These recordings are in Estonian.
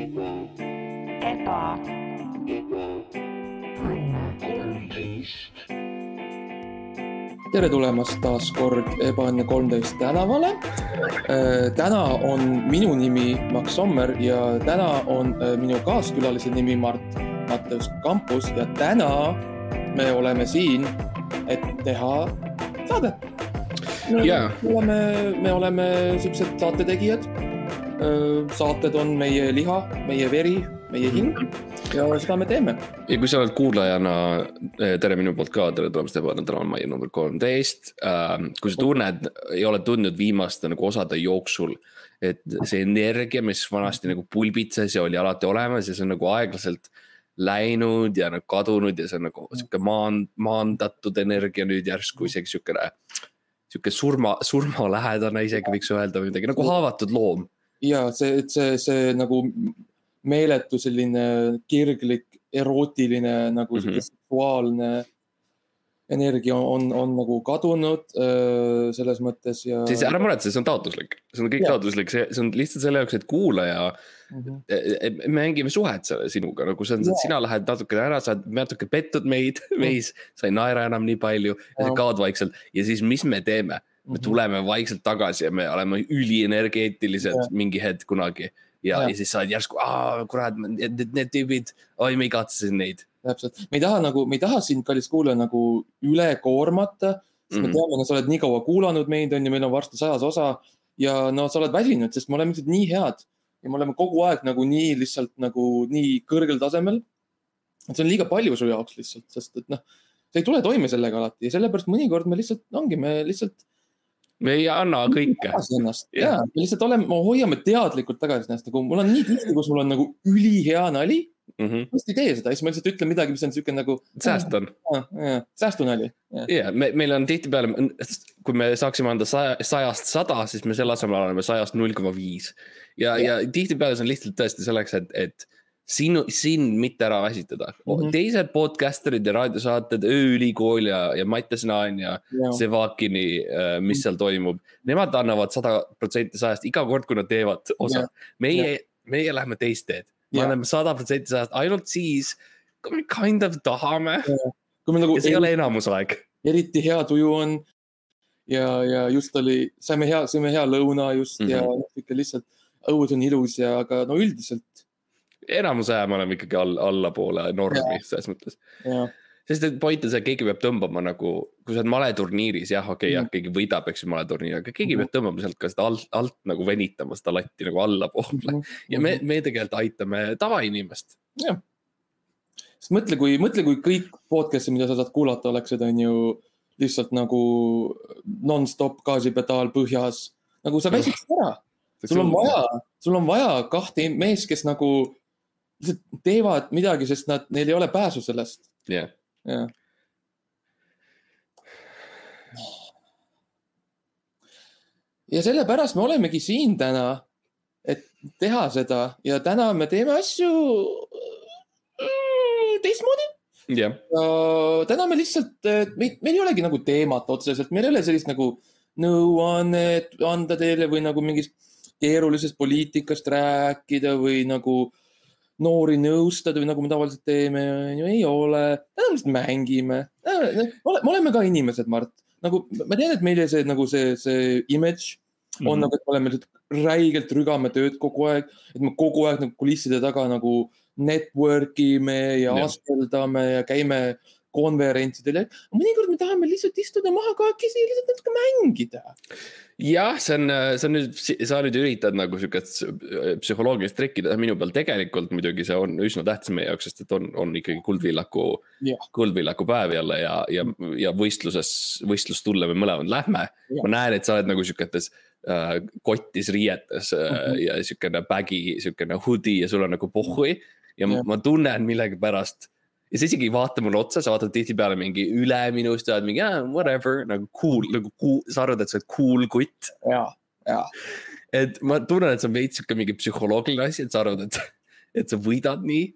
eba, tere tulemast taas kord Ebaõnne kolmteist tänavale. täna on minu nimi Max Sommer ja täna on äh, minu kaaskülalise nimi Mart Matteus Kampus ja täna me oleme siin, et teha saadet. Jaa. me oleme, me oleme siuksed saatetegijad. Saated on meie liha, meie veri, meie hing ja seda me teeme. ja kui sa oled kuulajana, tere minu poolt ka, tere tulemast Ebaõnne majja number kolmteist. kui sa tunned, ei ole tundnud viimaste nagu osade jooksul, et see energia, mis vanasti nagu pulbitses ja oli alati olemas ja see on nagu aeglaselt läinud ja nagu kadunud ja see on nagu sihuke maan-, maandatud energia nüüd järsku isegi siukene. sihuke surma, surmalähedane isegi võiks öelda või midagi nagu haavatud loom. Ja see, et see, see nagu meeletu selline kirglik, erootiline nagu mm -hmm. seksuaalne energia on, on nagu kadunud öö, selles mõttes ja. siis ära muretse, see on taotluslik, see on kõik Jaa. taotluslik, see, see on lihtsalt selle jaoks, et kuulaja Mhm. me mängime suhet selle sinuga, nagu see on Jaa., sina lähed natukene ära, sa oled natuke pettud meid, meis, sa ei naera enam nii palju ja sa kaod vaikselt ja siis, mis me teeme? Me Mhm. tuleme vaikselt tagasi ja me oleme ülienergeetilised mingi hetk kunagi. ja, ja siis sa oled järsku, kurat, need, need tüübid, oi, ma igatsesin neid. täpselt, me ei taha nagu, me ei taha sind, kallis kuulaja, nagu üle koormata. sest me Mhm. teame, no sa oled nii kaua kuulanud meid, on ju, meil on varsti sajas osa ja no sa oled väsinud, sest me oleme lihtsalt nii head ja me oleme kogu aeg nagu nii lihtsalt nagu nii kõrgel tasemel. et see on liiga palju su jaoks lihtsalt, sest et noh, sa ei tule toime sellega alati ja sellepärast mõnikord me lihtsalt ongi, me lihtsalt me ei anna kõike. tagasi ennast Jah. ja me lihtsalt oleme, me hoiame teadlikult tagasi ennast, nagu mul on nii tihti, kus mul on nagu ülihea nali, ma just ei tee seda, siis ma lihtsalt ütlen midagi, mis on siuke nagu. säästan. säästunali. ja me, meil on tihtipeale, kui me saaksime anda saja, sajast sada, siis me selle asemel oleme sajast null koma viis. ja, ja tihtipeale see on lihtsalt tõesti selleks, et, et sinu, sind mitte ära väsitada mm. -hmm. teised podcaster'id ja raadiosaated, Ööülikool ja, ja Mattias Naan ja Sevakini, mis seal toimub. Nemad annavad sada protsenti sajast iga kord, kui nad teevad osa Jah.. meie, meie läheme teist teed. me anname sada protsenti sajast ainult siis, kui me kind of tahame meil nagu ja see ei ole enamusaeg eriti hea tuju on ja, ja just oli, saime hea, sõime hea lõuna just mm -hmm. ja Mhm. noh, ikka lihtsalt õues on ilus ja, aga no üldiselt enamuse aja me oleme ikkagi all, allapoole normi selles mõttes. sest et point on see, et keegi peab tõmbama nagu, kui sa oled maleturniiris, jah, okei okay,, jah, keegi võidab, eks ju, maleturniiri, aga keegi Mhm. peab tõmbama sealt ka seda alt, alt nagu venitama seda latti nagu allapoole. ja me, me tegelikult aitame tavainimest. sest mõtle, kui, mõtle, kui kõik podcast'id, mida sa saad kuulata, oleksid, on ju lihtsalt nagu nonstop gaasipedaal põhjas, nagu sa väsiksid ära. Sul on. vaja, sul on vaja kahte meest, kes nagu lihtsalt teevad midagi, sest nad, neil ei ole pääsu sellest. jah, jah. ja sellepärast me olemegi siin täna, et teha seda ja täna me teeme asju mm, teistmoodi. jah, ja täna me lihtsalt, meil, meil ei olegi nagu teemat otseselt, meil ei ole sellist nagu nõuannet anda teile või nagu mingist keerulisest poliitikast rääkida või nagu noori nõustada või nagu me tavaliselt teeme, on ju, ei ole. täna me lihtsalt mängime. me oleme ka inimesed, Mart. nagu ma tean, et meile see nagu see, see image on mm. -hmm. nagu, et me oleme räigelt rügame tööd kogu aeg, et me kogu aeg nagu kulisside taga nagu network ime ja Jah. askeldame ja käime konverentsidel ja mõnikord me tahame lihtsalt istuda maha kahekesi ja lihtsalt natuke mängida. jah, see on, see on nüüd, sa nüüd üritad nagu siukest psühholoogilist trikki teha minu peal, tegelikult muidugi see on üsna tähtis meie jaoks, sest et on, on ikkagi kuldvillaku kuldvillaku päev jälle ja, ja, ja võistluses, võistlustulle me mõlemad lähme. Ma näen, et sa oled nagu siuketes äh, kottis riietes äh, Mhm. ja siukene bag'i, siukene hoodie ja sul on nagu pohhui ja Jah. ma tunnen millegipärast ja sa isegi ei vaata mulle otsa, sa vaatad tihtipeale mingi üle minust ja oled mingi ah, whatever nagu cool, nagu cool, sa arvad, et sa oled cool kutt. ja, ja, et ma tunnen, et see on veits sihuke mingi psühholoogiline asi, et sa arvad, et, et sa võidad nii.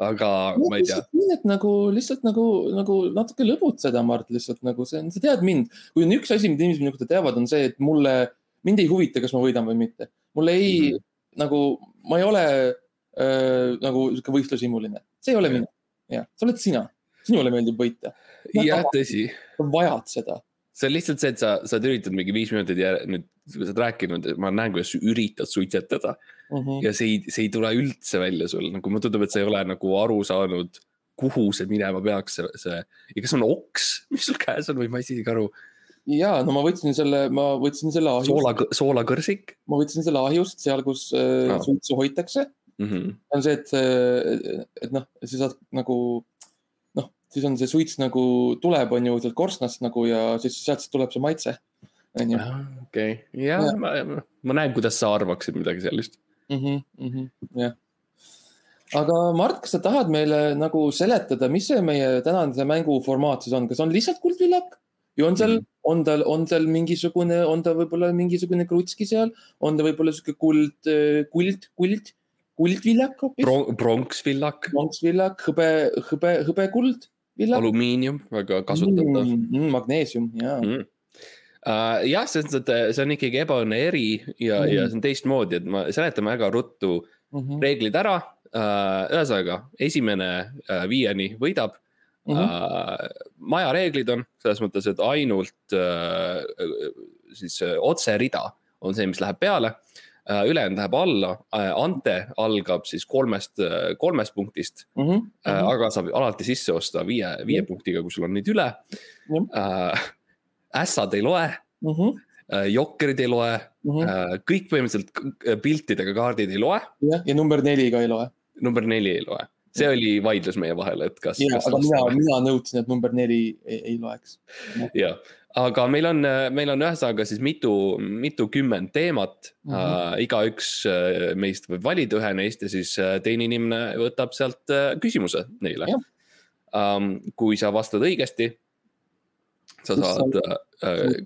aga ma ei tea, nii, et nagu lihtsalt nagu, nagu natuke lõbutseda, Mart, lihtsalt nagu see on, sa tead mind. kui on üks asi, mida inimesed minu kohta teavad, on see, et mulle, mind ei huvita, kas ma võidan või mitte. mulle ei mm. -hmm. nagu, ma ei ole äh, nagu sihuke võistlushimuline, see ei ole Jah. mina. jah, see oled sina, sinule meldib võita, jah, tõsi, sa vajad seda. see on lihtsalt see, et sa, sa oled üritanud mingi viis minutit ja nüüd, sa oled rääkinud, ma näen, kuidas sa üritad suitsetada. Mhm. ja see ei, see ei tule üldse välja sul, nagu mulle tundub, et sa ei ole nagu aru saanud, kuhu see minema peaks, see, see. Ja kas on oks, mis sul käes on või ma ei saa isegi aru, ja no ma võtsin selle, ma võtsin selle ahjust, soola, soolakõrsik ma võtsin selle ahjust seal, kus äh, Aa. suitsu hoitakse. mm. -hmm. on see, et, et noh, sa saad nagu noh, siis on see suits nagu tuleb, on ju sealt korstnast nagu ja siis sealt tuleb see maitse. on ju. okei, ja ma, ma näen, kuidas sa arvaksid midagi sellist. Mhm, jah. aga Mart, kas sa tahad meile nagu seletada, mis see meie tänase mängu formaat siis on, kas on lihtsalt kuldvillak või on seal Mhm. mm, -hmm. on tal, on tal mingisugune, on ta võib-olla mingisugune krutski seal, on ta võib-olla sihuke kuld, kuld, kuld, kuldvillak hoopis, Bron-, pronksvillak, pronksvillak, hõbe, hõbe, hõbekuld alumiinium, väga kasutatav mm.. mm,. Magneesium ja mm.. Uh, jah, selles mõttes, et see on ikkagi ebaõnne eri ja mm., ja see on teistmoodi, et ma seletan väga ruttu Mm -hmm. reeglid ära uh,. ühesõnaga, esimene uh, viieni võidab mm. -hmm. Uh, maja reeglid on selles mõttes, et ainult uh, siis uh, otserida on see, mis läheb peale uh,. Ülejäänud läheb alla uh,, ante algab siis kolmest uh,, kolmest punktist Mm -hmm. aga saab alati sisse osta viie, viie Jah. punktiga, kui sul on neid üle Jah. uh,. ässad ei loe mm -hmm. jokkerid ei loe Mm -hmm. kõik põhimõtteliselt piltidega kaardid ei loe, jah, ja number neli ka ei loe. number neli ei loe. See oli vaidlus meie vahel, et kas. ja, aga mina, mina nõudsin, et number neli ei, ei loeks. jah, aga meil on, meil on ühesõnaga siis mitu, mitukümmend teemat mm. -hmm. Uh, igaüks uh, meist võib valida ühe neist ja siis uh, teine inimene võtab sealt uh, küsimuse neile. Um, kui sa vastad õigesti, sa saad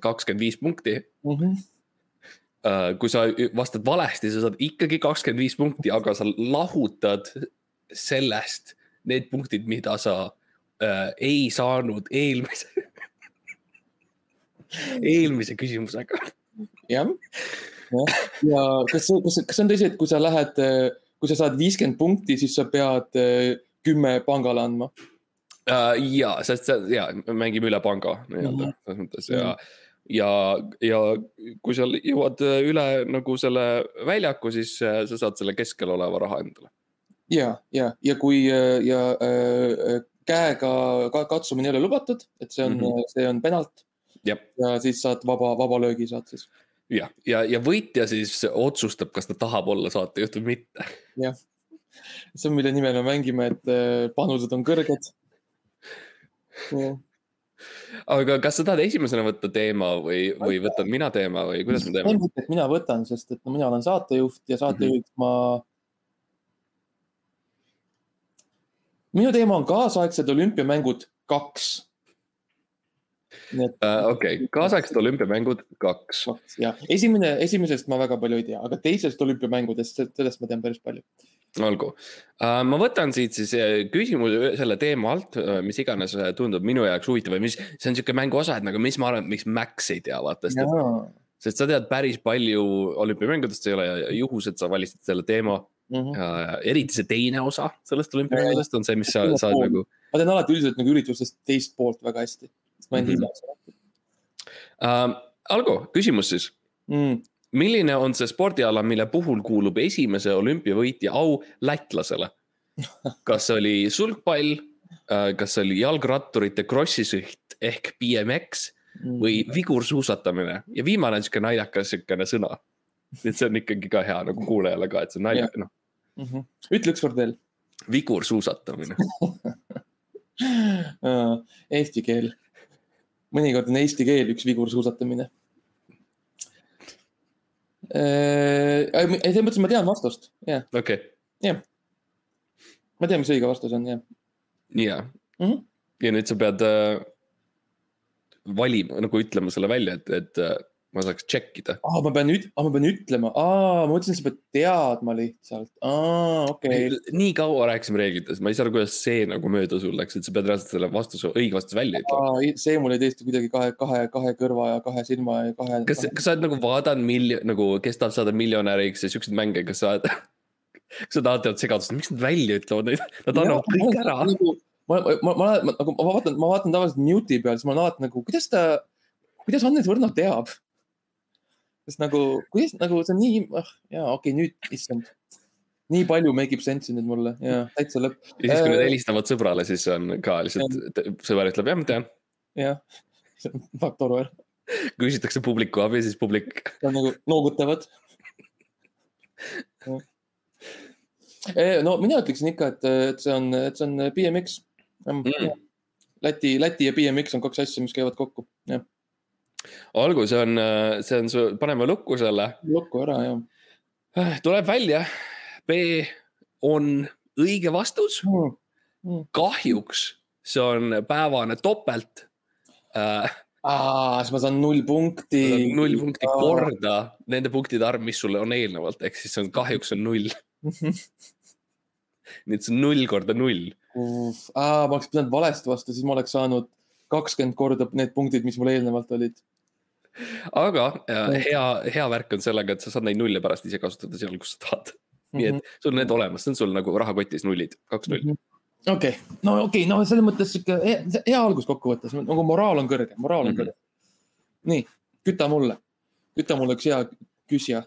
kakskümmend viis punkti Mm -hmm. uh,. kui sa vastad valesti, sa saad ikkagi kakskümmend viis punkti, aga sa lahutad sellest need punktid, mida sa uh, ei saanud eelmise eelmise küsimusega. jah, jah, ja kas, kas, kas see on tõsi, et kui sa lähed, kui sa saad viiskümmend punkti, siis sa pead eh, kümme pangale andma? Uh, ja, sest see ja mängime üle panga nii-öelda Mhm. selles mõttes ja, ja, ja kui sa jõuad üle nagu selle väljaku, siis äh, sa saad selle keskel oleva raha endale. ja, ja, ja kui eh, ja äh, käega ka, katsumine ei ole lubatud, et see on mm. -hmm. see on penalt jah, ja siis saad vaba, vaba löögi saad siis. ja, ja, ja võitja siis otsustab, kas ta tahab olla saatejuht või mitte. see on, mille nimel me mängime, et panused on kõrged. aga kas sa tahad esimesena võtta teema või, või võtan mina teema või kuidas me teeme? mina võtan, sest et no mina olen saatejuht ja saatejuhiks mm -hmm. ma. Minu teema on kaasaegsed olümpiamängud kaks. et Uh, okei kaasaegsed olümpiamängud kaks. kaks ja esimene, esimesest ma väga palju ei tea, aga teisest olümpiamängudest, sellest ma tean päris palju. olgu uh,, ma võtan siit siis äh, küsimuse selle teema alt, mis iganes äh, tundub minu jaoks huvitav või mis, see on sihuke mängu osa, et nagu mis ma arvan, miks Max ei tea, vaata, sest et sest sa tead päris palju olümpiamängudest, ei ole juhus, et sa valisid selle teema Mhm. ja eriti see teine osa sellest olümpiamängudest on see, mis sa saad nagu ma tean alati üldiselt nagu üritustest teist poolt väga hästi, sest ma enda Mhm. ise olen uh,. Algo, küsimus siis, mm.. milline on see spordiala, mille puhul kuulub esimese olümpiavõitja au lätlasele? kas see oli sulgpall, kas see oli jalgratturite krossisõit ehk BMX mm. või vigursuusatamine ja viimane on sihuke naljakas siukene sõna. et see on ikkagi ka hea nagu kuulajale ka, et see on naljakas, noh, mm. -hmm. ütle ükskord veel. vigursuusatamine. Eesti keel. mõnikord on eesti keel üks vigur suusatamine. selles mõttes ma tean vastust, jah, okei, ma tean, mis õige vastus on, jah. ja Mhm., ja nüüd sa pead äh, valima nagu ütlema selle välja, et, et äh, ma saaks check ida. aa, ma pean nüüd, ma pean ütlema, aa, ma mõtlesin, sa pead teadma lihtsalt, aa, okei okay.. nii kaua rääkisime reeglitest, ma ei saa aru, kuidas see nagu mööda sul läks, et sa pead reaalselt selle vastuse, õige vastuse välja ütlema. see mul oli tõesti kuidagi kahe, kahe, kahe kõrva ja kahe silma ja kahe. kas, kas sa oled nagu vaadanud miljon, nagu kes tahab saada miljonäriks ja siukseid mänge, kas sa oled, kas nad tahavad segadust, miks nad välja ütlevad neid, nad annavad kõik ära. nagu, ma, ma, ma, ma, ma, nagu ma vaatan, ma vaatan tavaliselt mute'i peal, siis ma olen alati nagu, kuidas ta, kuidas Hannes Võrno teab? Sest nagu, kuidas nagu see on nii, ah jaa, okei okay,, nüüd, issand. nii palju make ib sense'i nüüd mulle ja täitsa lõpp. ja siis, kui nad helistavad sõbrale, siis on ka lihtsalt, sõber ütleb, jah, ma tean. jah, see on faktor ära. küsitakse publiku abi, siis publik. nagu noogutavad no mina ütleksin ikka, et, et see on, et see on BMX mm.. Läti, Läti ja BMX on kaks asja, mis käivad kokku, jah. Olgu, see on, see on su, paneme lukku selle. lukku ära, jah. tuleb välja, B on õige vastus mm.. Mm. kahjuks see on päevane topelt äh, aa, siis ma saan null punkti. null punkti aa. korda nende punktide arv, mis sulle on eelnevalt, ehk siis see on kahjuks on null nii et see on null korda null. ma oleks pidanud valesti vastu, siis ma oleks saanud kakskümmend korda need punktid, mis mul eelnevalt olid. Aga hea, hea värk on sellega, et sa saad neid nulle pärast ise kasutada seal, kus sa tahad. nii et mhm. sul on need olemas, see on sul nagu rahakotis nullid, kaks nulli. -hmm okei no okei okay., no selles mõttes sihuke hea, hea algus kokkuvõttes, nagu moraal on kõrge, moraal on mm -hmm. kõrge. nii, küta mulle, küta mulle üks hea küsija.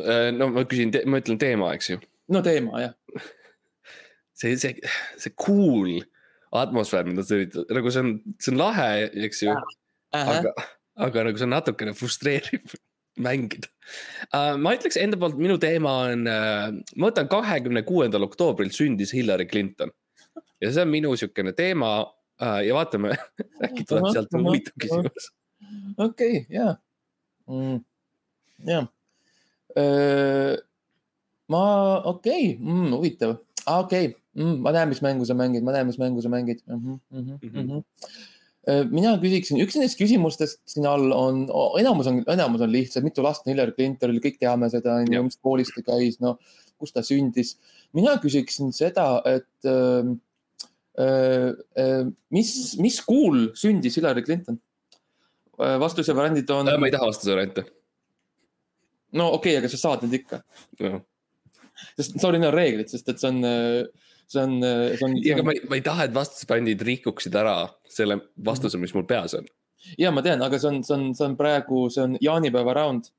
Äh, no ma küsin, ma ütlen teema, eks ju. no teema, jah. see, see, see cool atmosfäär, mida sa üritad, nagu see on, see on lahe, eks ju. aga, aga nagu see on natukene frustreeriv mängida uh,. ma ütleks enda poolt, minu teema on uh,, ma võtan kahekümne kuuendal oktoobril sündis Hillary Clinton. ja see on minu sihukene teema uh, ja vaatame äkki tuleb sealt huvitav küsimus. okei, ja, mm, ja. ma, okei okay. mm,, huvitav, okei okay. mm,, ma näen, mis mängu sa mängid, ma näen, mis mängu sa mängid mm. -hmm, mm -hmm, mm -hmm. Äh, mina küsiksin, üks nendest küsimustest siin all on, enamus on, enamus on lihtsad, mitu last Hillary Clintonil, kõik teame seda, on ju, mis koolis ta käis, no kus ta sündis. mina küsiksin seda, et äh, äh, mis, mis kuul sündis Hillary Clinton? Äh, vastuse variandid on. ma ei taha vastuse variante. no okei okay,, aga sa saad need ikka sest sorry, need on reeglid, sest et see on äh, see on, see on. ja, aga ma ei, ma ei taha, et vastusbändid rikuksid ära selle vastuse, mis mul peas on. ja ma tean, aga see on, see on, see on praegu, see on jaanipäeva round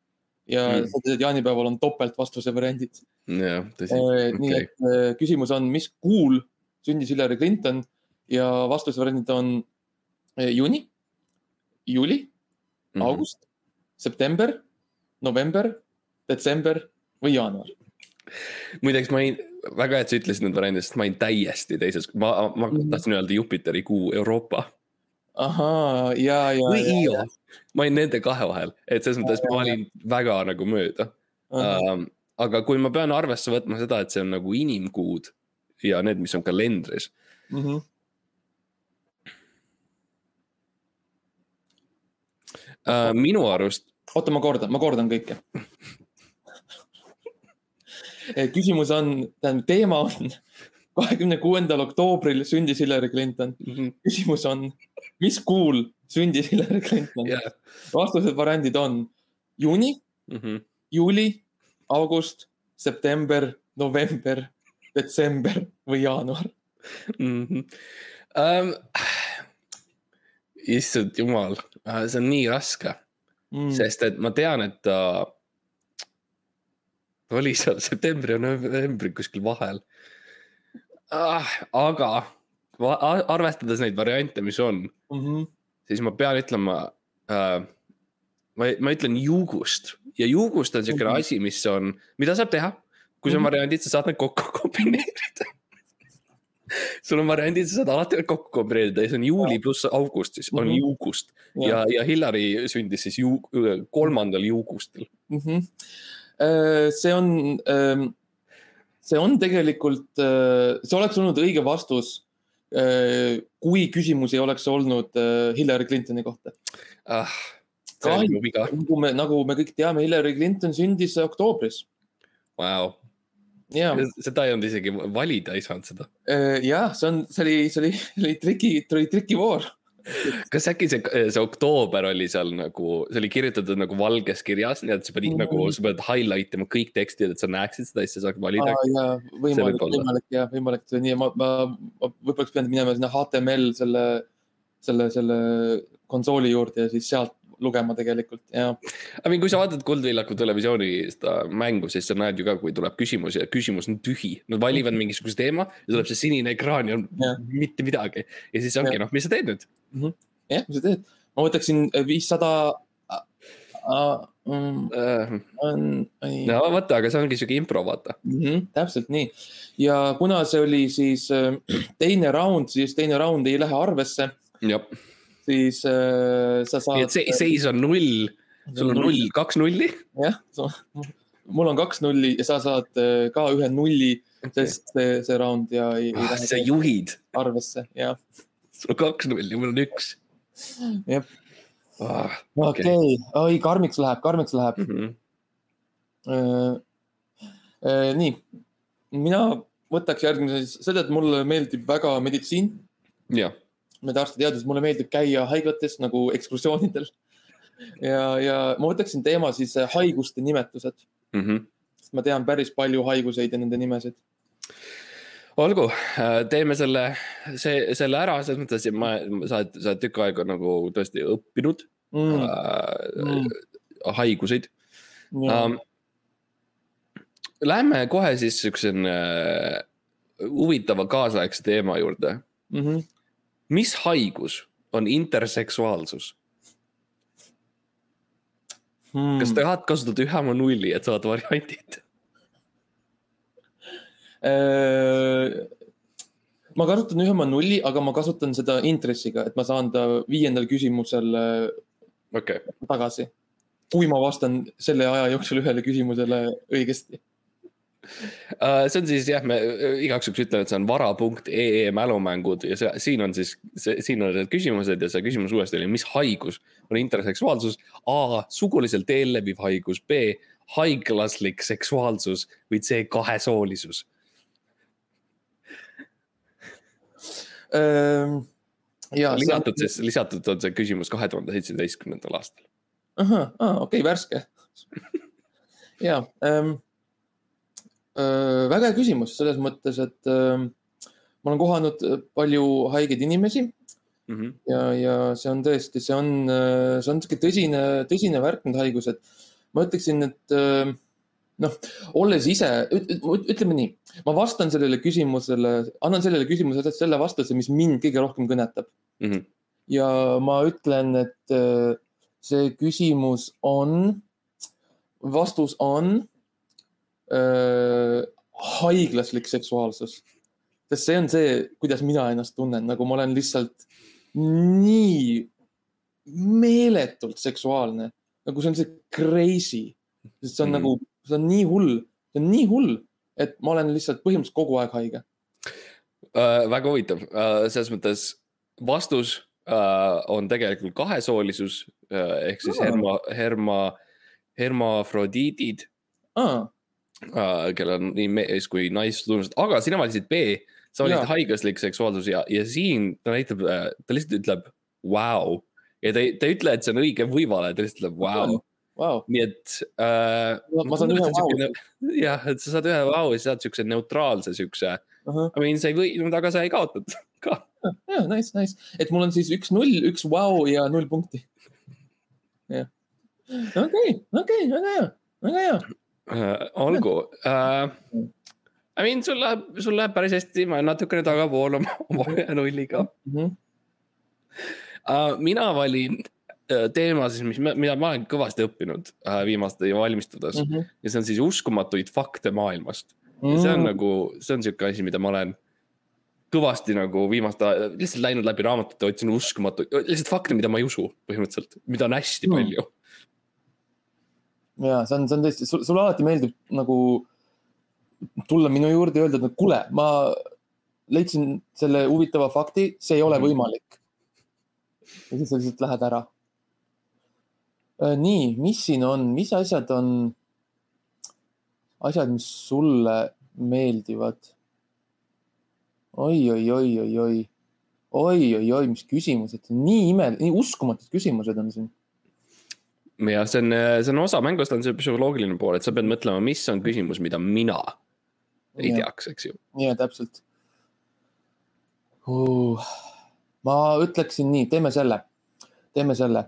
ja mm. tead, jaanipäeval on topelt vastuse variandid. jah, tõsi okay.. nii et äh, küsimus on, mis kuul sündis Hillary Clinton ja vastuse variandid on äh, juuni, juuli mm, -hmm. august, september, november, detsember või jaanuar. muideks ma ei väga hea, et sa ütlesid need variandid, sest ma olin täiesti teises, ma, ma mm. tahtsin öelda Jupiteri kuu Euroopa. ahaa, ja, ja. või Io, ma olin nende kahe vahel, et selles mõttes ma olin väga nagu mööda. Um, aga kui ma pean arvesse võtma seda, et see on nagu inimkuud ja need, mis on kalendris mm. -hmm. Uh, minu arust. oota, ma kordan, ma kordan kõike küsimus on, tähendab teema on kahekümne kuuendal oktoobril sündis Hillary Clinton mm. -hmm. küsimus on, mis kuul sündis Hillary Clinton yeah.? vastused, variandid on juuni mm, -hmm. juuli, august, september, november, detsember või jaanuar mm. -hmm. Um, issand jumal, see on nii raske mm., sest et ma tean, et ta oli seal septembri ja novembri kuskil vahel ah,. aga arvestades neid variante, mis on mm, -hmm. siis ma pean ütlema äh,. ma, ma ütlen juugust ja juugust on siukene mm -hmm. asi, mis on, mida saab teha. kui sul on mm -hmm. variandid, sa saad need kokku kombineerida sul on variandid, sa saad alati need kokku kombineerida ja see on juuli pluss august, siis mm -hmm. on mhm. juugust ja, ja, ja Hillary sündis siis juug, kolmandal juugustil mm. -hmm see on, ähm, see on tegelikult, äh, see oleks olnud õige vastus, äh, kui küsimus ei oleks olnud Hillary Clintoni kohta. Ah,. nagu me, nagu me kõik teame, Hillary Clinton sündis oktoobris. Wow.. seda ei olnud isegi valida, ei saanud seda. jah, see on, see oli, see oli, see oli triki, see oli trikivoor kas äkki see, see oktoober oli seal nagu, see oli kirjutatud nagu valges kirjas, nii et sa pidid mm nagu, sa pead highlight ima kõik tekstid, et sa näeksid seda ja siis sa saad valida. jaa, võimalik, võimalik jah, võimalik, see nii, ma, ma, ma võib-olla pidanud minema sinna HTML selle, selle, selle konsooli juurde ja siis sealt lugema tegelikult, jah. I mean, kui sa vaatad Kuldvillaku televisiooni seda mängu, siis sa näed ju ka, kui tuleb küsimus ja küsimus on tühi. Nad valivad mhm. mingisuguse teema ja tuleb see sinine ekraan ja on ja. mitte midagi. ja siis ongi noh, mis sa teed nüüd? -hmm. jah, mis sa teed? ma võtaksin viissada Mm, uh, no vot, aga see ongi sihuke impro, vaata mm. -hmm, täpselt nii ja kuna see oli siis äh, teine round, siis teine round ei lähe arvesse. Siis äh, sa saad. nii et see, seis on null, sul on null, kaks nulli. jah, mul on kaks nulli ja sa saad äh, ka ühe nulli okay., sest see, see round ja ei, ei ah, sa juhid. arvesse, jah. sul on kaks nulli, mul on üks. jah. Ah, okei, oi karmiks läheb, karmiks läheb mm. -hmm. Äh, äh, nii, mina võtaks järgmise seda, et mulle meeldib väga meditsiin. jah mediarstiteadus, mulle meeldib käia haiglates nagu ekskursioonidel. ja, ja ma võtaksin teema siis äh, haiguste nimetused mm. -hmm. sest ma tean päris palju haiguseid ja nende nimesid. olgu, äh, teeme selle, see, selle ära, selles mõttes, et ma, sa oled, sa oled tükk aega nagu tõesti õppinud mm. äh, mm. haiguseid um,. Lähme kohe siis siukse äh, huvitava kaasaegse teema juurde mm. -hmm mis haigus on interseksuaalsus hmm.? kas tahad kasutada ühe oma nulli, et saada variandid äh,? ma kasutan ühe oma nulli, aga ma kasutan seda intressiga, et ma saan ta viiendal küsimusel äh, okay. tagasi. kui ma vastan selle aja jooksul ühele küsimusele õigesti see on siis jah, me igaks juhuks ütlen, et see on vara.ee mälumängud ja see, siin on siis, siin on need küsimused ja see küsimus uuesti oli, mis haigus on interseksuaalsus? A suguliselt eelleviv haigus, B haiglaslik seksuaalsus või C kahesoolisus ähm,? lisatud on... siis, lisatud on see küsimus kahe tuhande seitsmeteistkümnendal aastal. ahah, okei värske ja Äh, väga hea küsimus selles mõttes, et äh, ma olen kohanud äh, palju haigeid inimesi mm. -hmm. ja, ja see on tõesti, see on, see on sihuke tõsine, tõsine värk, need haigused. ma ütleksin, et noh, olles ise, ütleme nii, ma vastan sellele küsimusele, annan sellele küsimusele selle vastuse, mis mind kõige rohkem kõnetab mm. -hmm. ja ma ütlen, et see küsimus on, vastus on äh, haiglaslik seksuaalsus. sest see on see, kuidas mina ennast tunnen, nagu ma olen lihtsalt nii meeletult seksuaalne, nagu see on see crazy, sest see on mm. nagu, see on nii hull, see on nii hull, et ma olen lihtsalt põhimõtteliselt kogu aeg haige uh,. väga huvitav uh,, selles mõttes vastus uh, on tegelikult kahesoolisus uh, ehk siis ah. herma, herma, hermafrodiidid ah kellel on nii mees kui naistunnused, aga sina valisid B, sa valisid haiglaslik seksuaalsus ja, ja siin ta näitab, äh, ta lihtsalt ütleb vau wow. ja ta ei, ta ei ütle, et see on õige või vale, ta lihtsalt ütleb vau wow. wow.. nii et äh,. ma, ma saan ühe vau. jah, et sa saad ühe vau ja sa saad siukse neutraalse siukse uh. -huh. I mean, sa ei võitnud, aga sa ei kaotanud ka. jah, nice, nice, et mul on siis üks null, üks vau wow ja null punkti. jah, okei, okei, väga hea, väga hea äh,. olgu äh,. I mean, sul läheb, sul läheb päris hästi, ma olen natukene tagapool oma, oma nulliga mm. -hmm. Uh, mina valin uh, teema siis, mis, mida ma olen kõvasti õppinud uh, viimaste valmistudes mm. -hmm. ja see on siis uskumatuid fakte maailmast mm. -hmm. see on nagu, see on sihuke asi, mida ma olen kõvasti nagu viimaste, lihtsalt läinud läbi raamatute, otsin uskumatuid, lihtsalt fakte, mida ma ei usu põhimõtteliselt, mida on hästi mm. palju ja see on, see on tõesti, sulle alati meeldib nagu tulla minu juurde ja öelda, et no kuule, ma leidsin selle huvitava fakti, see ei ole mhm. võimalik. ja siis sa lihtsalt lähed ära. Äh, nii, mis siin on, mis asjad on, asjad, mis sulle meeldivad oi, oi, oi, oi, oi, oi, oi, oi, mis küsimused, nii ime, nii uskumatud küsimused on siin. jah, see on, see on osa mängust, on see psühholoogiline pool, et sa pead mõtlema, mis on küsimus, mida mina ei Jah. teaks, eks ju. ja täpselt uh,. ma ütleksin nii, teeme selle, teeme selle.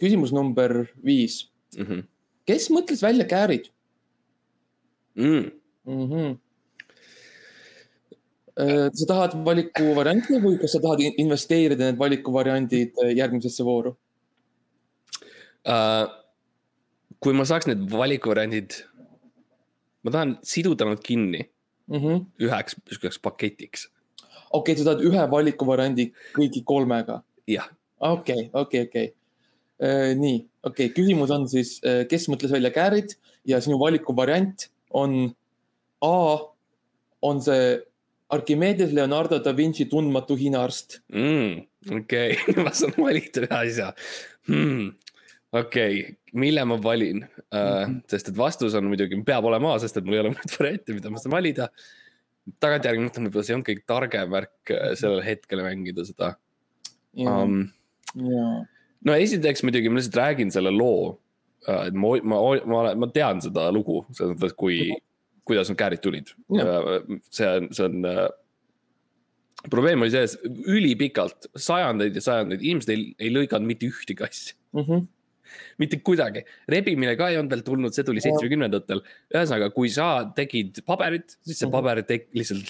küsimus number viis, Mhm. kes mõtles välja käärid Mm. mm? -hmm. Sa tahad valikuvariante või kas sa tahad in- investeerida need valikuvariandid äh, järgmisesse vooru? Uh, kui ma saaks need valikuvariandid, ma tahan siduda nad kinni Mhm. üheks sihukeseks paketiks, okei, sa tahad ühe valikuvariandi kõigi kolmega jah. okei, okei, okei. nii, okei okay., küsimus on siis, kes mõtles välja käärid ja sinu valikuvariant on A on see Archimedes Leonardo da Vinci tundmatu Hiina arst. mm,. okei okay. ma saan valida ühe asja hmm.. okei okay., mille ma valin uh,, sest et vastus on muidugi, peab olema A, sest et mul ei ole muid variante, mida ma saan valida. tagantjärgi mõtlen, võib-olla see ei olnud kõige targem värk äh, sellel hetkel mängida seda um,. no esiteks muidugi ma lihtsalt räägin selle loo. et ma, ma, ma, ma tean seda lugu selles mõttes, kui, kuidas need käärid tulid. see on, see on. probleem oli selles, ülipikalt, sajandeid ja sajandeid, inimesed ei, ei lõiganud mitte ühtegi asja. Mhm. mitte kuidagi, rebimine ka ei olnud veel tulnud, see tuli seitsmekümnendatel. ühesõnaga, kui sa tegid paberit, siis see Mhm. paber tek-, lihtsalt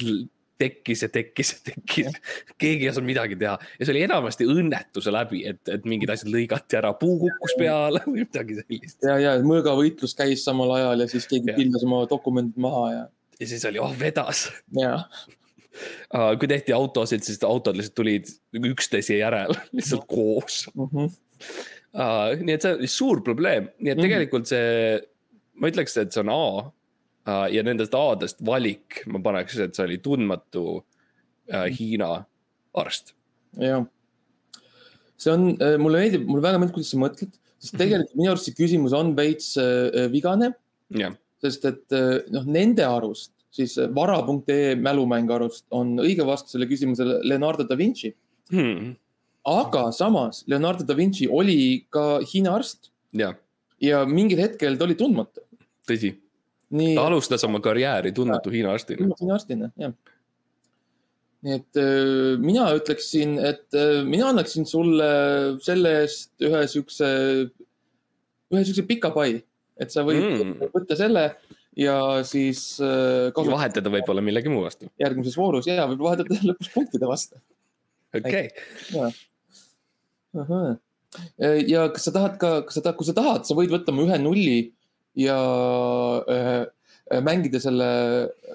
tekkis ja tekkis ja tekkis. keegi ei osanud midagi teha ja see oli enamasti õnnetuse läbi, et, et mingid asjad lõigati ära, puu kukkus peale või midagi sellist. ja, ja mõõgavõitlus käis samal ajal ja siis keegi pildas oma dokumendid maha ja, ja siis oli, oh vedas. kui tehti autosid, siis autod lihtsalt tulid üksteise järel lihtsalt koos. Uh, nii et see oli suur probleem, nii et Mhm. tegelikult see, ma ütleks, et see on A. ja nendest A-dest valik ma paneks, et see oli tundmatu uh, Hiina arst. ja. see on, mulle meeldib, mulle väga meeldib, kuidas sa mõtled, sest tegelikult minu arust see küsimus on veits äh, vigane, jah, sest et äh, noh, nende arust siis äh, vara.ee mälumängu arust on õige vastus selle küsimusele Leonardo da Vinci. hmm. aga samas Leonardo da Vinci oli ka Hiina arst jah, ja mingil hetkel ta oli tundmatu. tõsi, nii ta alustas oma karjääri tundmatu Hiina arstina. Hiina arstina, jah. nii et mina ütleksin, et mina annaksin sulle selle eest ühe siukse, ühe siukse pika pai, et sa võid Mm. võtta selle ja siis kasutada vahetada võib-olla millegi muu vastu, järgmises voorus ja võib-olla vahetada lõpus punktide vastu. okei okay.. ja kas sa tahad ka, kas sa tahad, kui sa tahad, sa võid võtta mu ühe nulli ja äh, mängida selle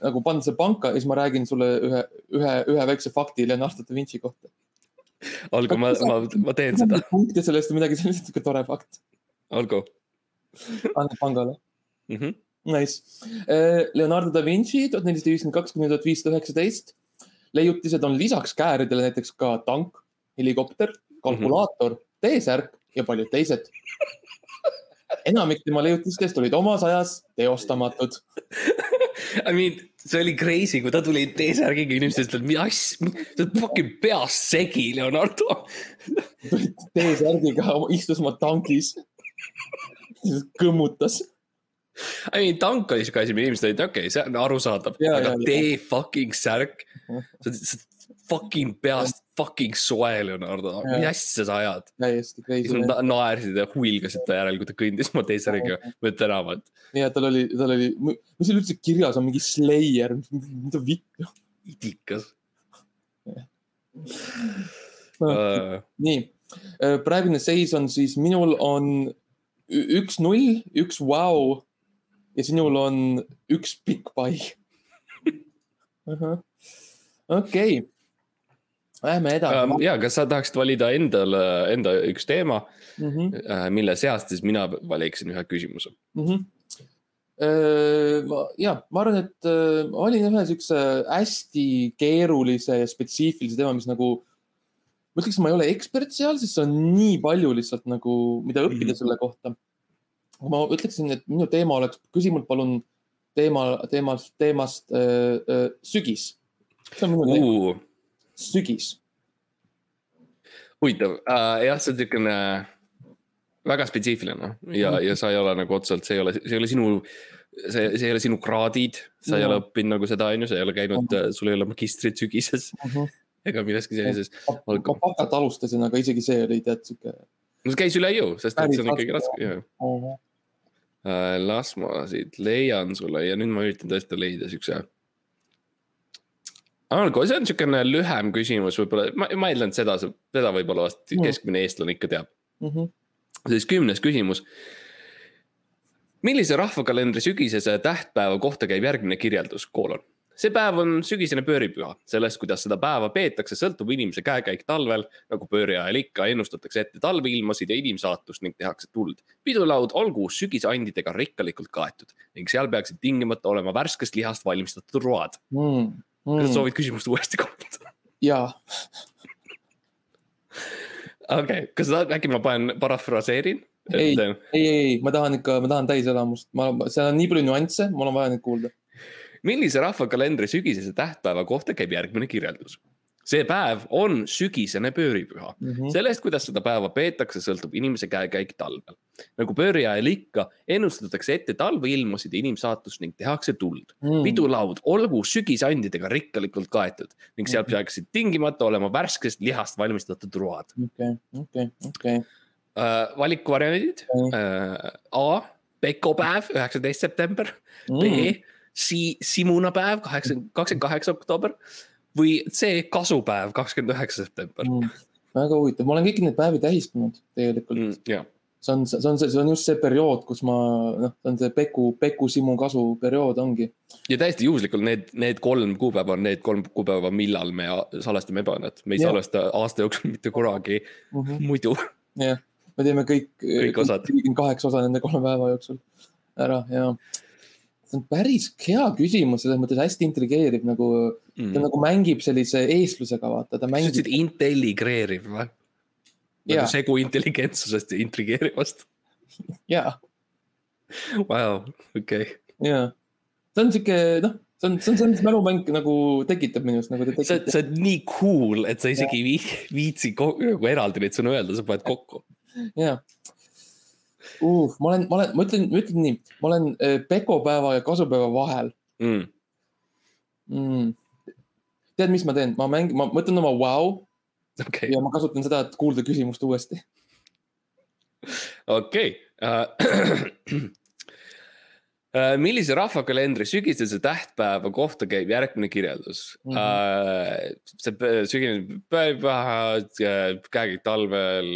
nagu panna selle panka ja siis ma räägin sulle ühe, ühe, ühe väikse fakti Leonardo da Vinci kohta. olgu, ma, ma, ma teen seda, punkte sellest või midagi sellist, sihuke tore fakt. olgu annad pangale. mm. -hmm. Nice. Leonardo da Vinci tuhat nelisada viiskümmend kaks kuni tuhat viissada üheksateist. leiutised on lisaks kääridele näiteks ka tank, helikopter, kalkulaator mm, -hmm. T-särk ja paljud teised. Enamik tema leiutistest olid omas ajas teostamatud. I mean, see oli crazy, kui ta tuli T-särgiga, inimesed ütlesid, mida asja, sa oled fucking peast segi, Leonardo. T-särgiga istus oma tankis. kõmmutas. I mean, tank oli siuke asi, mille inimesed olid, okei okay,, see on arusaadav, aga ja, ja. tee fucking särk. sa oled fucking peast fucking soe, Leonardo, mis asja sa ajad? täiesti siis crazy. nad naersid ja huilgasid ta järel, kui ta kõndis oma T-särgiga mööda tänavat. ja tal oli, tal oli, mis seal üldse kirjas on, mingi Slayer, mida vittu. idikas Ah. uh,. nii, praegune seis on siis, minul on ü- üks null, üks vau ja sinul on üks pikk pai. okei, lähme edasi ja, kas sa tahaksid valida endale, enda üks teema, mm. -hmm. mille seast siis mina valiksin ühe küsimuse? Mm -hmm. ma, ja ma arvan, et äh, ma valin ühe siukse hästi keerulise ja spetsiifilise teema, mis nagu, ma ütleks, ma ei ole ekspert seal, sest see on nii palju lihtsalt nagu, mida õppida mm. -hmm. selle kohta. ma ütleksin, et minu teema oleks, küsi mult palun teema, teemast, teemast äh, äh, sügis. see on minu uh,. sügis. huvitav uh,, jah, see on niisugune väga spetsiifiline ja, ja sa ei ole nagu otseselt, see ei ole, see ei ole sinu, see, see ei ole sinu kraadid, sa ei Jaa. ole õppinud nagu seda, on ju, sa ei ole käinud, sul ei ole magistrit sügises ega milleski sellises. ma pakat alustasin, aga isegi see oli tead sihuke. no see käis üle jõu, sest et see on ikkagi raske. raske, jah. las ma siit leian sulle ja nüüd ma üritan tõesti leida siukse. algu, see on niisugune lühem küsimus, võib-olla ma, ma eeldan, et seda, seda võib-olla vast Mm. keskmine eestlane ikka teab. siis kümnes küsimus. millise rahvakalendri sügisese tähtpäeva kohta käib järgmine kirjeldus, koolon? see päev on sügisene pööripüha, sellest, kuidas seda päeva peetakse, sõltub inimese käekäik talvel. nagu pööriajal ikka, ennustatakse ette talveilmasid ja inimsaatust ning tehakse tuld. pidulaud olgu sügisandidega rikkalikult kaetud ning seal peaksid tingimata olema värskest lihast valmistatud road. Kas sa soovid küsimust uuesti kommentada? jaa, okei kas sa tahad, äkki ma panen, parafraseerin? Ei. ei, ei, ei, ma tahan ikka, ma tahan täiselamust, ma, seal on nii palju nüansse, mul on vaja neid kuulda. millise rahvakalendri sügisese tähtpäeva kohta käib järgmine kirjeldus? See päev on sügisene pööripüha. Mhm. sellest, kuidas seda päeva peetakse, sõltub inimese käekäik talvel. nagu pööriajal ikka, ennustatakse ette talveilmasid ja inimsaatust ning tehakse tuld. Mm. pidulaud olgu sügisandidega rikkalikult kaetud ning seal Mhm. peaksid tingimata olema värskest lihast valmistatud road. okei, okei, okei. valikuvariandid Mhm. uh,. A, pekopäev, üheksateist september. Mm. B, si-, simunapäev, kaheksa, kakskümmend kaheksa oktoober või C, kasupäev, kakskümmend üheksa september. Mm. väga huvitav, ma olen kõiki neid päevi tähistanud tegelikult mm.. jah, see on, see on see, see on just see periood, kus ma noh, see on see Peku, Peku Simu kasu periood ongi. ja täiesti juhuslikult need, need kolm kuupäeva on need kolm kuupäeva, millal me salvestame ebaõnnet. me ei Jah. salvesta aasta jooksul mitte kunagi muidu. jah, me teeme kõik. Kõik viiskümmend kaheksa osa nende kolme päeva jooksul ära ja. See on päris hea küsimus, selles mõttes hästi intrigeeriv nagu, ta Mm. nagu mängib sellise eestlusega, vaata, ta sa mängib ütlesid. intelligreeriv või? Jaa. nagu segu intelligentsusest ja intrigeerivast. ja, Vau, okei. ja see on sihuke noh, see on, see on see, mis mälumäng nagu tekitab minus nagu ta sa, sa oled nii cool, et sa isegi ei vii- viitsi nagu eraldi neid sõnu öelda, sa paned kokku. ja uh,. ma olen, ma olen, ma ütlen, ma ütlen nii, ma olen äh, pekopäeva ja kasupäeva vahel Mm. mm.. tead, mis ma teen, ma mängin, ma võtan oma Wow okei, ja ma kasutan seda, et kuulda küsimust uuesti. okei. Äh, millise rahvakalendri sügisese tähtpäeva kohta käib järgmine kirjeldus mm? -hmm. see sügine päeva, käekäik talvel,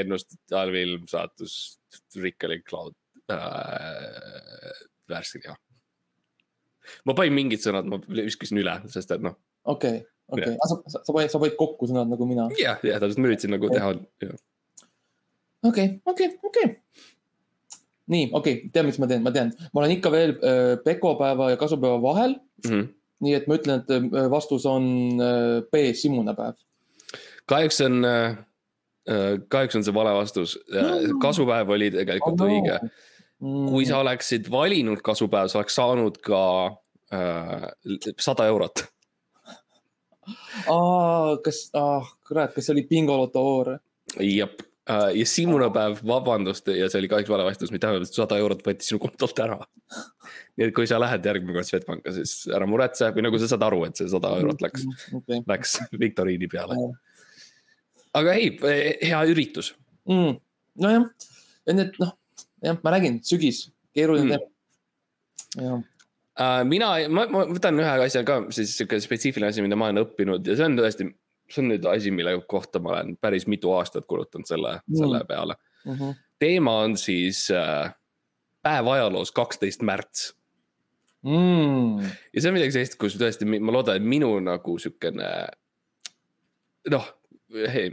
ennust talveilm saatus, rikkalik laud äh,. värske liha. ma panin mingid sõnad, ma viskasin üle, sest et noh, okei, okei, sa, sa, sa panid, sa panid kokku sõnad nagu mina. jah, jah, täpselt, ma üritasin nagu teha. okei, okei, okei. nii, okei okay., tead, mis ma teen, ma tean, ma olen ikka veel äh, pekopäeva ja kasupäeva vahel. Mhm. nii et ma ütlen, et äh, vastus on äh, B, simunapäev. kahjuks on, kahjuks on see vale vastus. kasupäev oli tegelikult oh, õige. Mm. kui sa oleksid valinud kasupäev, sa oleks saanud ka sada äh, eurot. aa, kas, ah, kurat, kas see oli bingoloto voor? jep, ja simunapäev, vabandust, ja see oli kahjuks vale vastus, mis tähendab, et sada eurot võeti sinu kontolt ära. nii et kui sa lähed järgmine kord Swedbanka, siis ära muretse või nagu sa saad aru, et see sada eurot läks, okei. läks viktoriini peale. aga ei, hea üritus. mm.. nojah, ja need noh, jah, ma räägin, sügis, keeruline Mm. teema. Uh, mina, ma, ma võtan ühe asja ka, siis sihuke spetsiifiline asi, mida ma olen õppinud ja see on tõesti, see on nüüd asi, mille kohta ma olen päris mitu aastat kulutanud selle mm., selle peale. Mhm. teema on siis uh, päev ajaloos, kaksteist märts mm.. ja see on midagi sellist, kus tõesti ma loodan, et minu nagu siukene. noh,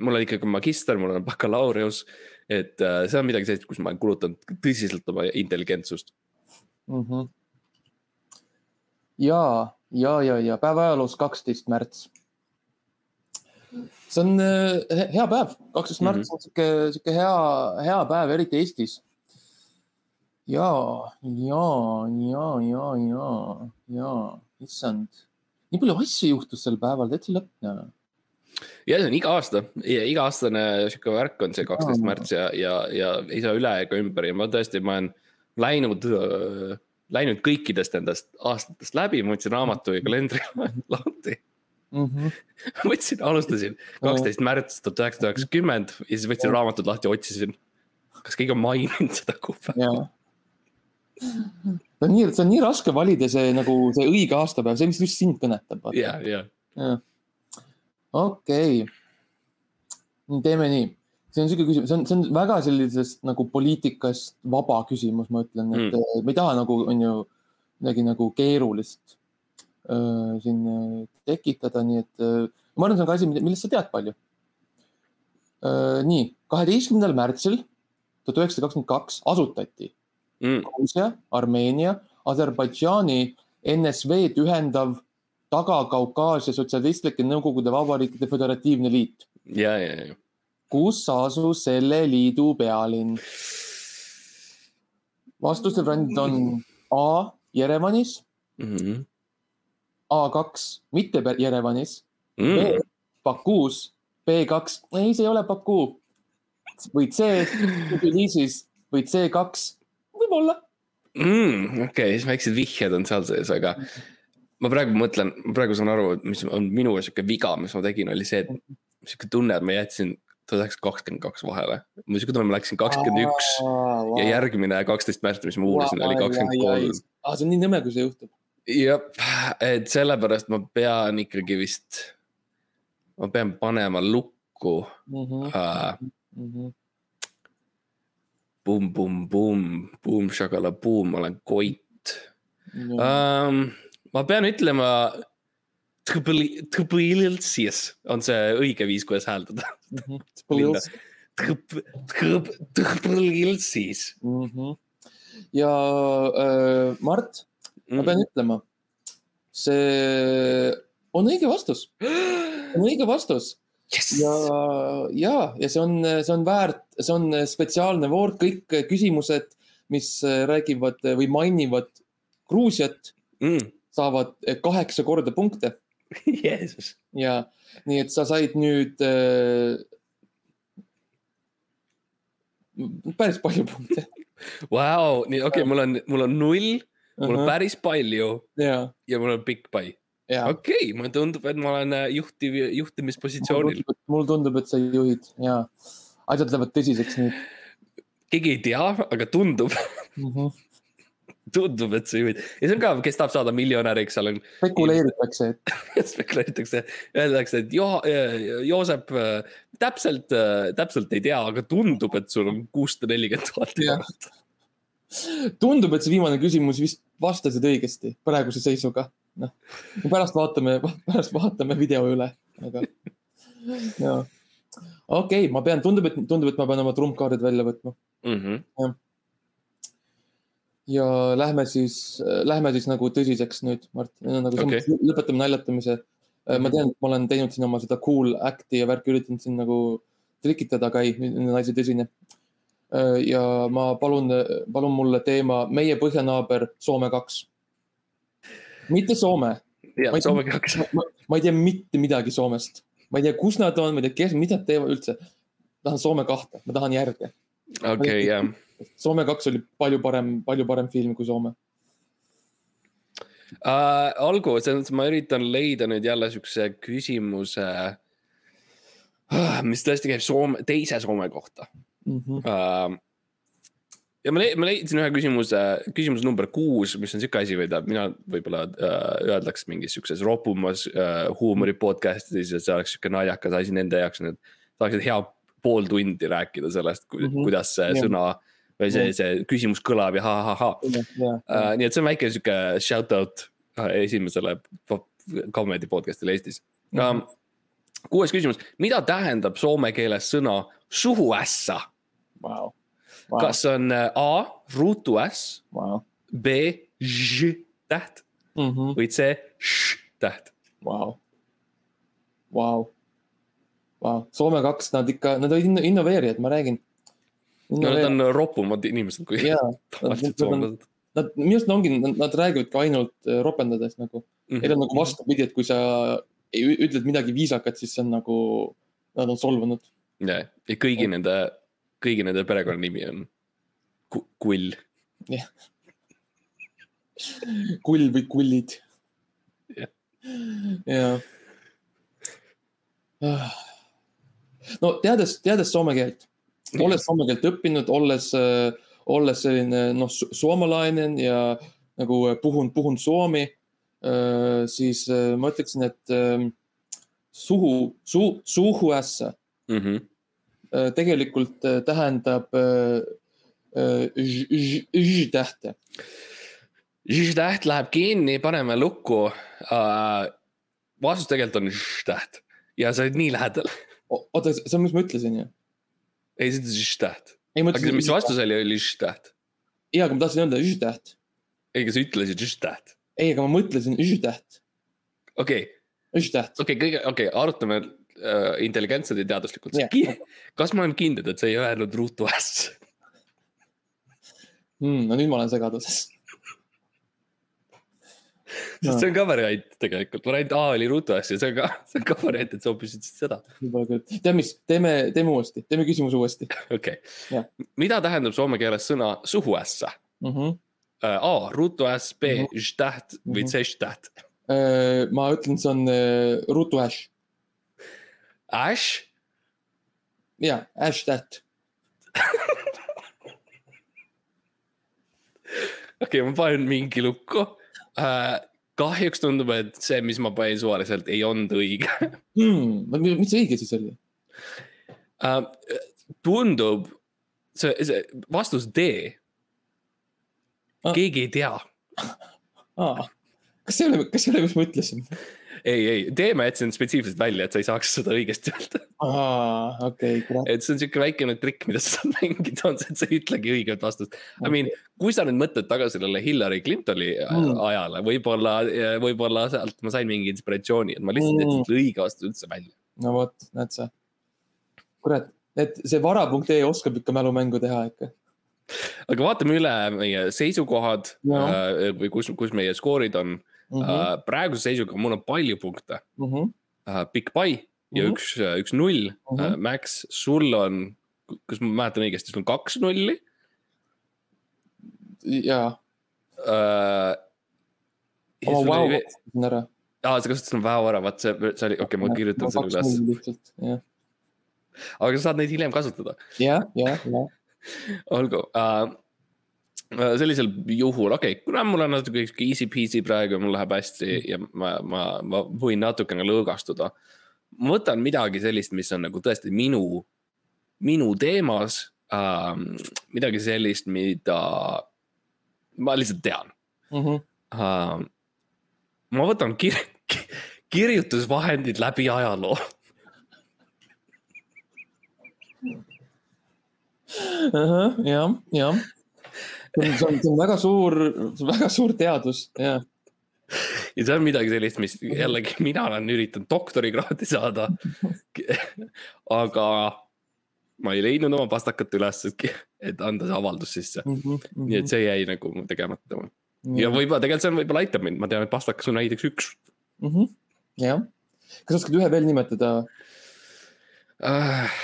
mul on ikkagi magister, mul on bakalaureus, et uh, see on midagi sellist, kus ma olen kulutanud tõsiselt oma intelligentsust. Mm -hmm. ja, ja, ja, ja päev ajaloos kaksteist märts. See on äh, he- hea päev, kaksteist märts on sihuke, sihuke hea, hea päev, eriti Eestis. ja, ja, ja, ja, ja, ja, issand, nii palju asju juhtus sel päeval, täitsa lõpp. ja see on iga aasta, iga-aastane sihuke värk on see kaksteist märts ja, ja, ja ei saa üle ega ümber. Ja ma tõesti, ma olen läinud, läinud kõikidest nendest aastatest läbi, ma võtsin raamatu ja kalendri lahti. võtsin, alustasin kaksteist märts tuhat üheksasada üheksakümmend ja siis võtsin raamatud lahti otsisin. kas keegi on maininud seda kuupäeva? see on nii, see on nii raske valida see nagu see õige aastapäev, see, mis just sind kõnetab. ja, ja, okei. teeme nii, see on siuke küsimus, see on, see on väga sellisest nagu poliitikast vaba küsimus, ma ütlen, et mm. me ei taha nagu, on ju midagi nagu keerulist siin öö, tekitada, nii et öö, ma arvan, see on ka asi, millest sa tead palju. nii, kaheteistkümnendal märtsil tuhat üheksasada kakskümmend kaks asutati Mm. Gruusia, Armeenia, Aserbaidžaani NSV-d ühendav Taga-Kaukaasia Sotsialistlike Nõukogude Vabariikide Föderatiivne Liit, ja, ja, ja. kus asus selle liidu pealinn. vastuste variandid on A Jerevanis, Mhm. A2 mitte Jerevanis, Mm. B Bakuus, B2, ei, see ei ole Baku või C Tbilisis või C2, võib-olla mm,. okei okay,, siis väiksed vihjed on seal sees, aga ma praegu mõtlen, praegu saan aru, et mis on minu sihuke viga, mis ma tegin, oli see, et sihuke tunne, et ma jätsin tuhat üheksasada kakskümmend kaks vahele. mul sihuke tunne, ma läksin kakskümmend üks ja järgmine kaksteist märts, mis ma uurisin, oli kakskümmend kolm. aa, see on nii nõme, kui see juhtub. jah, et sellepärast ma pean ikkagi vist, ma pean panema lukku Mhm, äh,. Bum-bum-bum, bum-šagala-bum, ma olen koit um,. ma pean ütlema. Tbilsis on see õige viis, kuidas hääldada. Tbilsis. Mhm. ja äh, Mart, ma pean ütlema, see on õige vastus, on õige vastus ja, ja, ja see on, see on väärt, see on spetsiaalne voor, kõik küsimused, mis räägivad või mainivad Gruusiat, mm.. saavad kaheksa korda punkte Jeesus. ja nii et sa said nüüd äh, päris palju punkte. Vau, nii okei okay,, mul on, mul on null, mul on päris palju ja, ja mul on pikk pai. ja. okei okay,, mulle tundub, et ma olen äh, juhtiv, juhtimispositsioonil. mulle tundub, et sa juhid ja asjad lähevad tõsiseks nüüd keegi ei tea, aga tundub, mm. -hmm. tundub, et sa juhid ja see on ka, kes tahab saada miljonäriks, seal on spekuleeritakse, et spekuleeritakse, öeldakse, et Jo-, Joosep äh, täpselt, täpselt ei tea, aga tundub, et sul on kuussada nelikümmend tuhat eurot. tundub, et see viimane küsimus vist vastasid õigesti praeguse seisuga. noh, pärast vaatame, pärast vaatame video üle, aga ja okei okay,, ma pean, tundub, et tundub, et ma pean oma trumpkaardid välja võtma Mhm. ja lähme siis, lähme siis nagu tõsiseks nüüd, Mart, nagu okay. lõpetame naljatamise. ma tean, et ma olen teinud siin oma seda cool act'i ja värki, üritanud siin nagu trikitada, aga ei, nüüd on asi tõsine. Ja ma palun, palun mulle teema meie põhjanaaber Soome kaks. mitte Soome, ja Ma ei- Soome kaks. ma, ei tea mitte midagi Soomest, ma ei tea, kus nad on, ma ei tea, kes, mida nad teevad üldse. tahan Soome kahte, ma tahan järge. okei, jah. Soome kaks oli palju parem, palju parem film kui Soome. Uh, olgu, selles mõttes ma üritan leida nüüd jälle siukse küsimuse, mis tõesti käib Soome, teise Soome kohta Mm -hmm. uh,. ja ma ma leidsin ühe küsimuse, küsimus number kuus, mis on siuke asi, mida mina võib-olla uh, öeldaks mingis siukses ropumas uh, huumori podcast'is, et see oleks siuke naljakas asi nende jaoks, et saaksid hea pool tundi rääkida sellest, Mhm. kuidas see Jah. sõna või see, see küsimus kõlab ja ha-ha-ha ja, Uh, nii et see on väike sihuke shout out esimesele comedy podcast'ile Eestis um,. Kuues küsimus, mida tähendab soome keeles sõna suhuässa? Vau, kas on uh, A ruutu äss, vau, B ž täht või C š täht? vau, vau, vau, Soome kaks, nad ikka, nad inno- innoveerijad, ma räägin. no nad on ropumad inimesed kui jaa, tavalised soomlased. nad minu arust ongi, nad räägivadki ainult äh, ropendades nagu mm. -hmm. Neil on nagu vastupidi, et kui sa ütled midagi viisakat, siis see on nagu, nad on solvunud. ja, ja kõigi ja. nende, kõigi nende perekonnanimi on Kull. jah. kull või kullid. jah. ja. no teades, teades soome keelt, olles soome keelt õppinud, olles olles selline noh, soomalainen ja nagu puhun, puhun suomi, siis ma ütleksin, et suhu, suu, suhuässa mm -hmm. tegelikult tähendab ž-tähte. ž-täht läheb kinni, paneme lukku. vastus tegelikult on ž-täht ja sa oled nii lähedal. oota, see on, mis ma ütlesin ju? ei, see on ž-täht aga mis vastus oli, oli ž-täht? ja, aga ma tahtsin öelda ž-täht. ei, aga sa ütlesid ž-täht. Ei, aga ma mõtlesin ž-täht. okei okay.. ž-täht. okei okay,, kõige, okei okay,, arutame äh, intelligentselt ja teaduslikult yeah.. kas ma olen kindel, et sa ei öelnud ruutu äss hmm,? no nüüd ma olen segaduses sest see on ka variant tegelikult, variant A oli Ruto S ja see on ka, see on ka variant, et sa hoopis ütlesid seda. võib-olla küll, tead mis, teeme, teeme uuesti, teeme küsimuse uuesti. okei okay., mida tähendab soome keeles sõna suhuässa mm? -hmm. A Ruto S, B mm -hmm. täht või C täht? Äh, ma ütlen, see on äh, Ruto Ash. Ash? ja, Ash täht okei ma panen mingi lukku äh, kahjuks tundub, et see, mis ma panin suvaliselt, ei olnud õige hmm,. mis õige siis oli uh,? tundub, see, see vastus D. keegi ei tea ah.. kas see ei ole, kas see ei ole, mis ma ütlesin? ei, ei, D ma jätsin spetsiifiliselt välja, et sa ei saaks seda õigesti öelda. aa, okei okay,. et see on sihuke väikene trikk, mida sa saad mängida, on see, et sa ei ütlegi õiget vastust okay.. I mean, kui sa nüüd mõtled tagasi sellele Hillary Clintoni mm. ajale, võib-olla, võib-olla sealt ma sain mingi inspiratsiooni, et ma lihtsalt mm. jätsin selle õige vastuse üldse välja. no vot, näed sa. kurat, et see vara.ee oskab ikka mälumängu teha ikka aga vaatame üle meie seisukohad äh, või kus, kus meie skoorid on mm. -hmm. Uh, praeguse seisuga mul on palju punkte mm. -hmm. Uh, Big Pie ja mm -hmm. üks, uh, üks null mm. -hmm. Uh, Max, sul on, kas ma mäletan õigesti, sul on kaks nulli? jaa uh,. oma vau kasutasin ära. aa, sa kasutasid oma vau ära, vaat see, see oli, okei okay,, ma kirjutan selle üles. aga sa saad neid hiljem kasutada. jah, jah, jah. olgu uh, sellisel juhul, okei okay,, kuna mul on natuke easy peasy praegu, mul läheb hästi mm. ja ma, ma, ma võin natukene lõõgastuda. ma võtan midagi sellist, mis on nagu tõesti minu, minu teemas ähm,. midagi sellist, mida ma lihtsalt tean mm. -hmm. Ähm, ma võtan kir kirjutusvahendid läbi ajaloo jah, jah see on, see on väga suur, väga suur teadus, jah. ja see on midagi sellist, mis jällegi mina olen üritanud doktorikraadi saada. aga ma ei leidnud oma pastakat üles, et anda see avaldus sisse mm. -hmm. nii et see jäi nagu tegemata mm. -hmm. ja võib-olla tegelikult see võib-olla aitab mind, ma tean, et pastakas on näiteks üks mm. -hmm. jah, kas oskad ühe veel nimetada uh,?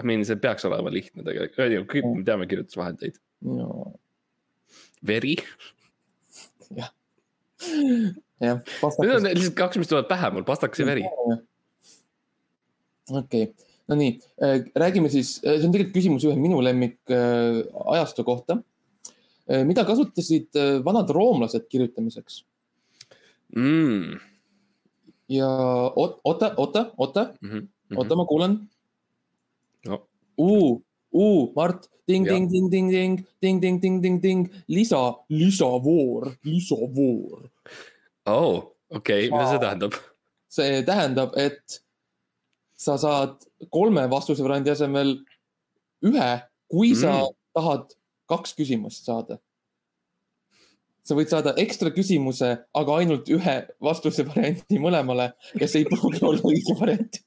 I mean, see peaks olema lihtne tegelikult, kõik me teame kirjutusvahendeid veri. jah, jah. Need on lihtsalt kaks, mis tulevad pähe mul, pastakas ja veri. okei okay., no nii, äh, räägime siis, äh, see on tegelikult küsimus ühe minu lemmik äh, ajastu kohta. mida kasutasid vanad roomlased kirjutamiseks mm.? ja oota, oota, oota mm, -hmm. oota, ma kuulan no.. U, U, Mart, ting, ting, ting, ting, ting, ting, ting, ting, ting, ting, lisa, lisavoor, lisavoor. oh, okei okay., mida see tähendab? see tähendab, et sa saad kolme vastuse variandi asemel ühe, kui sa mm. tahad kaks küsimust saada. sa võid saada ekstra küsimuse, aga ainult ühe vastuse variandi mõlemale ja see ei pruugi olla õige variant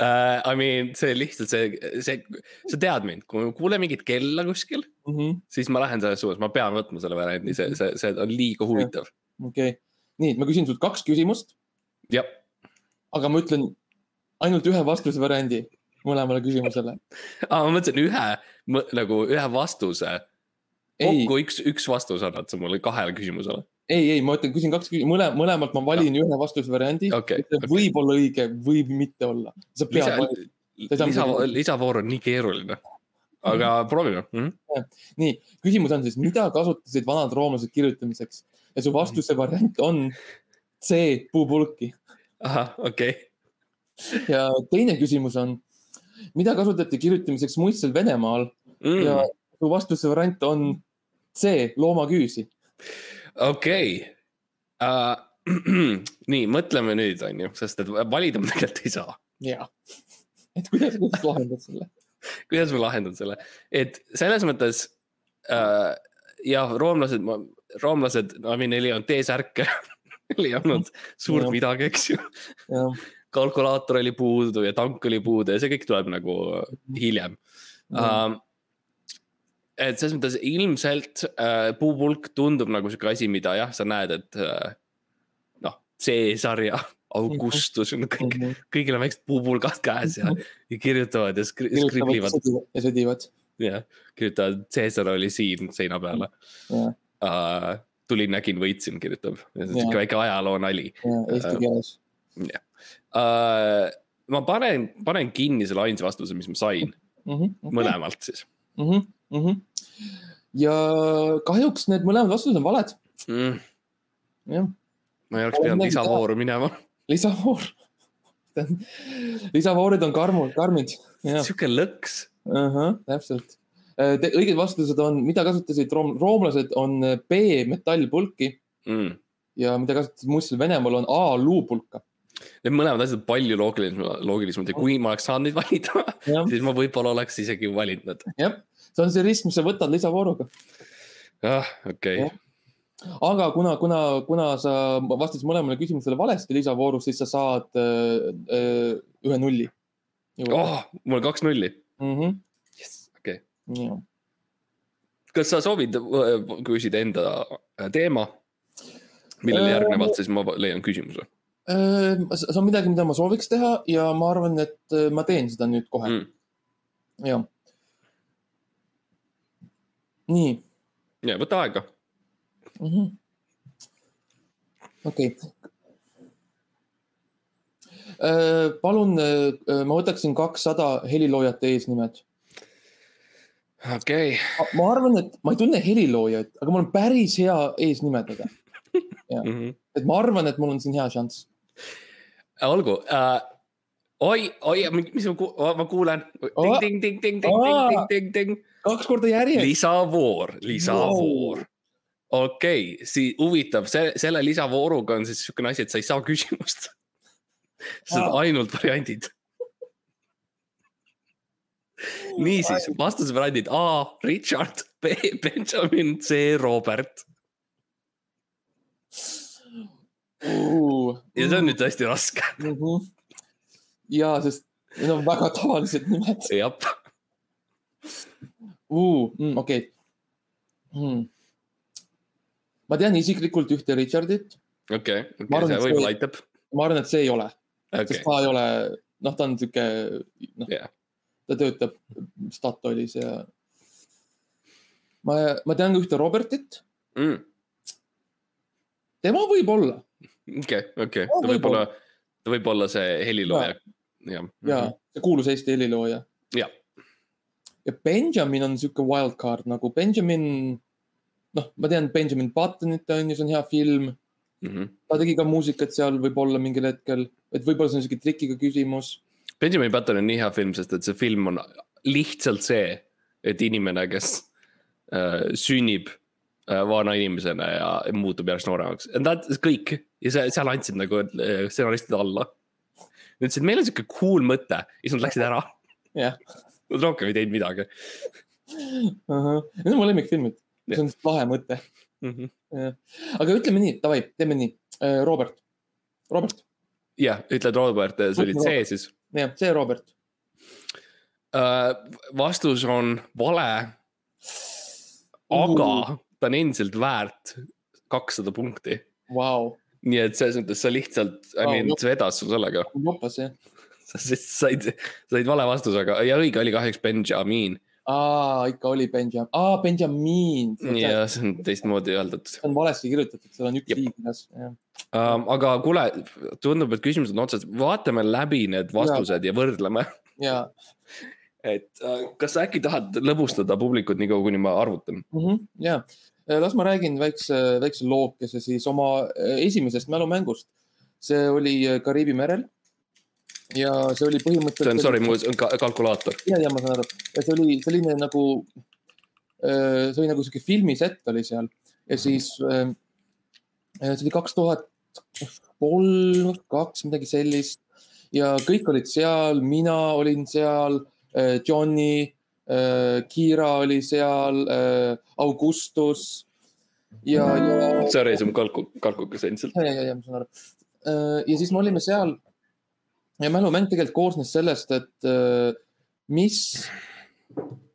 uh,. I mean, see lihtsalt see, see, sa tead mind, kui ma kuulen mingit kella kuskil -hmm. siis ma lähen selles suunas, ma pean võtma selle variandi, see, see, see on liiga huvitav. okei okay., nii, ma küsin sult kaks küsimust, jah, aga ma ütlen ainult ühe vastuse variandi mõlemale küsimusele. ma mõtlesin ühe, nagu ühe vastuse. kokku üks, üks vastus annad sa mulle kahele küsimusele. ei, ei, ma ütlen, küsin kaks küsimust, mõle, mõlemalt ma valin ühe vastusevariandi. okei, võib olla õige, võib mitte olla. sa pead valima., lisa lisavoor on nii keeruline. aga proovime mm. -hmm. nii, küsimus on siis, mida kasutasid vanad roomlased kirjutamiseks ja su vastuse variant on C, puupulki ahah, okei ja teine küsimus on, mida kasutati kirjutamiseks muistsel Venemaal okay. ja mm,. su vastuse variant on C, loomaküüsi. okei. nii, mõtleme nüüd, on ju, sest et valida ma tegelikult ei saa. jaa. et kuidas, kuidas lahendad selle? kuidas ma lahendan selle, et selles mõttes äh, jah, roomlased, roomlased, no I mean neil ei olnud T-särke neil ei olnud suurt Jah. midagi, eks ju. jah, kalkulaator oli puudu ja tank oli puudu ja see kõik tuleb nagu hiljem um,. Et selles mõttes ilmselt uh, puupulk tundub nagu sihuke asi, mida jah, sa näed, et uh, noh, C-sarja, Augustus, kõik, kõigil on väiksed puupulgad käes ja, ja kirjutavad ja skri- skriblivad ja sõdivad. ja kirjutavad, Caesar oli siin seina peale ja, uh,. tulin, nägin, võitsin, kirjutab, Jah. sihuke väike ajaloo nali ja eesti keeles. uh,. ma panen, panen kinni selle ainsa vastuse, mis ma sain mõlemalt siis Mhm, ja kahjuks need mõlemad vastused on valed, mm,. jah, ma ei oleks pidanud lisavooru minema, lisavoor. lisavoorid on karmud, karmid, sihuke lõks. täpselt. õiged vastused on, mida kasutasid room-, roomlased on B metallpulki Mm. ja mida kasutasid mustil Venemaal on A luupulka. Need mõlemad asjad on palju loogilisem, loogilisemad ja kui ma oleks saanud neid valida, siis ma võib-olla oleks isegi valinud jah, see on see risk, mis sa võtad lisavooruga. ah, okei Jah. aga kuna, kuna, kuna sa vastasid mõlemale küsimusele valesti lisavoorus, siis sa saad öö, öö, ühe nulli. oh, mul on kaks nulli. mm. -hmm. okei, ja. kas sa soovid äh, küsida enda äh, teema? millele Äh, järgnevalt siis ma leian küsimuse see on midagi, mida ma sooviks teha ja ma arvan, et öö, ma teen seda nüüd kohe mm., jah. nii ja võta aega. -hmm.. okei okay.. palun, ma võtaksin kakssada heliloojate eesnimed. okei okay., ma arvan, et ma ei tunne heliloojaid, aga mul on päris hea eesnimedega. mm -hmm. et ma arvan, et mul on siin hea šanss. Olgu uh,. oi, oi, mis ma ku-, ma kuulen. Oh. ting, ting, ting, ting, ting, Aa. ting, ting, ting. kaks korda järjest. lisavoor, lisavoor. okei okay,, siis huvitav, see, selle lisavooruga on siis niisugune asi, et sa ei saa küsimust. sa saad Aa. ainult variandid. niisiis, vastusevariandid A Richard, B Benjamin, C Robert ja see on nüüd tõesti raske. -hmm. ja, sest need on väga tavalised nimed jah, uh,. Mm, okei mm.. ma tean isiklikult ühte Richardit, okei, see võib-olla aitab. ma arvan, et see ei ole okay., sest, ta ei ole, noh, ta on sihuke, noh Jah. ta töötab Statoilis ja. ma, ma tean ka ühte Robertit, tema võib olla okei, okei, ta võib olla, ta võib olla see helilooja, jah. ja see kuulus Eesti helilooja. Mhm. Jah. ja Benjamin on sihuke wildcard nagu Benjamin, noh, ma tean Benjamin Buttonit on ju, see on hea film. Mhm. ta tegi ka muusikat seal võib-olla mingil hetkel, et võib-olla see on sihuke trikiga küsimus. Benjamin Button on nii hea film, sest et see film on lihtsalt see, et inimene, kes äh, sünnib vana inimesena ja muutub järjest nooremaks, kõik ja see, seal andsid nagu äh, stsenaristid alla. Nad ütlesid, meil on sihuke cool mõte ja siis nad läksid ära, jah, nad rohkem ei teinud midagi need on mu lemmikfilmid, see on lahe mõte. mm. -hmm. aga ütleme nii, davai, teeme nii. Robert, Robert, jah, ütled Robert, see oli C siis jah, see Robert. uh,. vastus on vale. aga ta on endiselt väärt kakssada punkti. Vau, nii et selles mõttes sa lihtsalt, I Vau, mean jupp., sa vedas sul sellega, jopas jah. sa said, said vale vastuse, aga ja õige oli kahjuks Benjamin. Aa, ikka oli Benjamin, aa Benjamin. see ja see on teistmoodi öeldud. On valesti kirjutatud, seal on üks i kirjas, um,. aga kuule, tundub, et küsimused on otsas, vaatame läbi need vastused ja, ja võrdleme, ja et uh, kas sa äkki tahad lõbustada publikut nii kaua, kuni ma arvutan? mm, -hmm, ja las ma räägin väikse, väikse lookese siis oma äh, esimesest mälumängust. see oli äh, Kariibi merel. ja see oli see on, põhimõtteliselt. sorry, mul on ka kalkulaator. ja, ja ma saan aru, see oli selline nagu, see oli nagu sihuke filmisett oli seal ja siis äh, see oli kaks tuhat kolm, kaks, midagi sellist ja kõik olid seal, mina olin seal, Johnny, Kiira oli seal, Augustus ja, ja Sorry, see on kalku, kalkukas endiselt. ja, ja, ja ma saan aru. ja siis me olime seal ja mälumäng tegelikult koosnes sellest, et äh, mis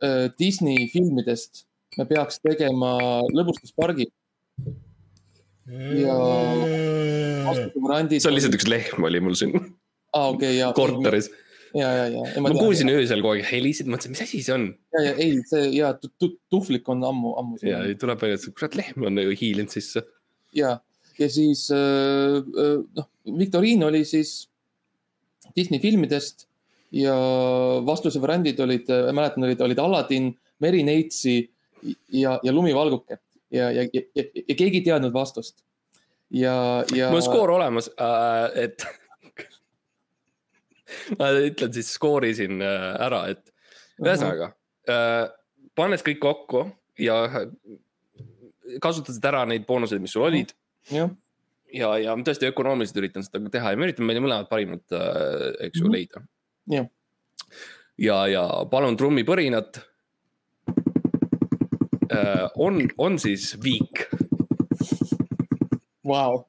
äh, Disney filmidest me peaks tegema lõbustuspargi ja vastusevariandid. see on lihtsalt üks lehm oli mul siin aa, okei, ja. korteris. ja, ja, ja. ma kuulsin öösel kogu aeg helisid, mõtlesin, mis asi see on ja, ja ei, see ja tu, tu, tuhvlik on ammu, ammu. ja tuleb välja, et kurat lehm on nagu hiilinud sisse. ja, ja siis äh, äh, noh, viktoriin oli siis Disney filmidest ja vastusevariandid olid, mäletan, olid, olid Aladdin, Meri Neitsi ja, ja Lumivalguke ja, ja, ja, ja, ja keegi ei teadnud vastust. ja, ja. mul on skoor olemas äh,, et ma ütlen siis skoori siin äh, ära, et ühesõnaga äh,, pannes kõik kokku ja kasutasid ära neid boonuseid, mis sul olid jah, ja, ja ma tõesti ökonoomiliselt üritan seda teha ja me üritame meile mõlemad parimat äh,, eks ju Mhm. leida. jah, ja, ja palun trummipõrinat äh,. on, on siis viik vau.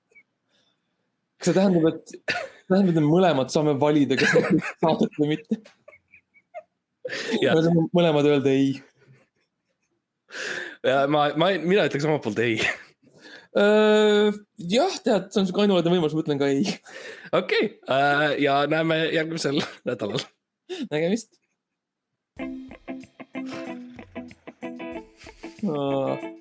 kas see tähendab, et, tähendab, et me mõlemad saame valida, kas saadet või mitte? ja me saame mõlemad öelda ei. ja ma, ma, mina ütleks omalt poolt ei. jah, tead, see on siuke ainulaadne võimalus, ma ütlen ka ei. okei okay., ja näeme järgmisel nädalal. nägemist. ebaõnne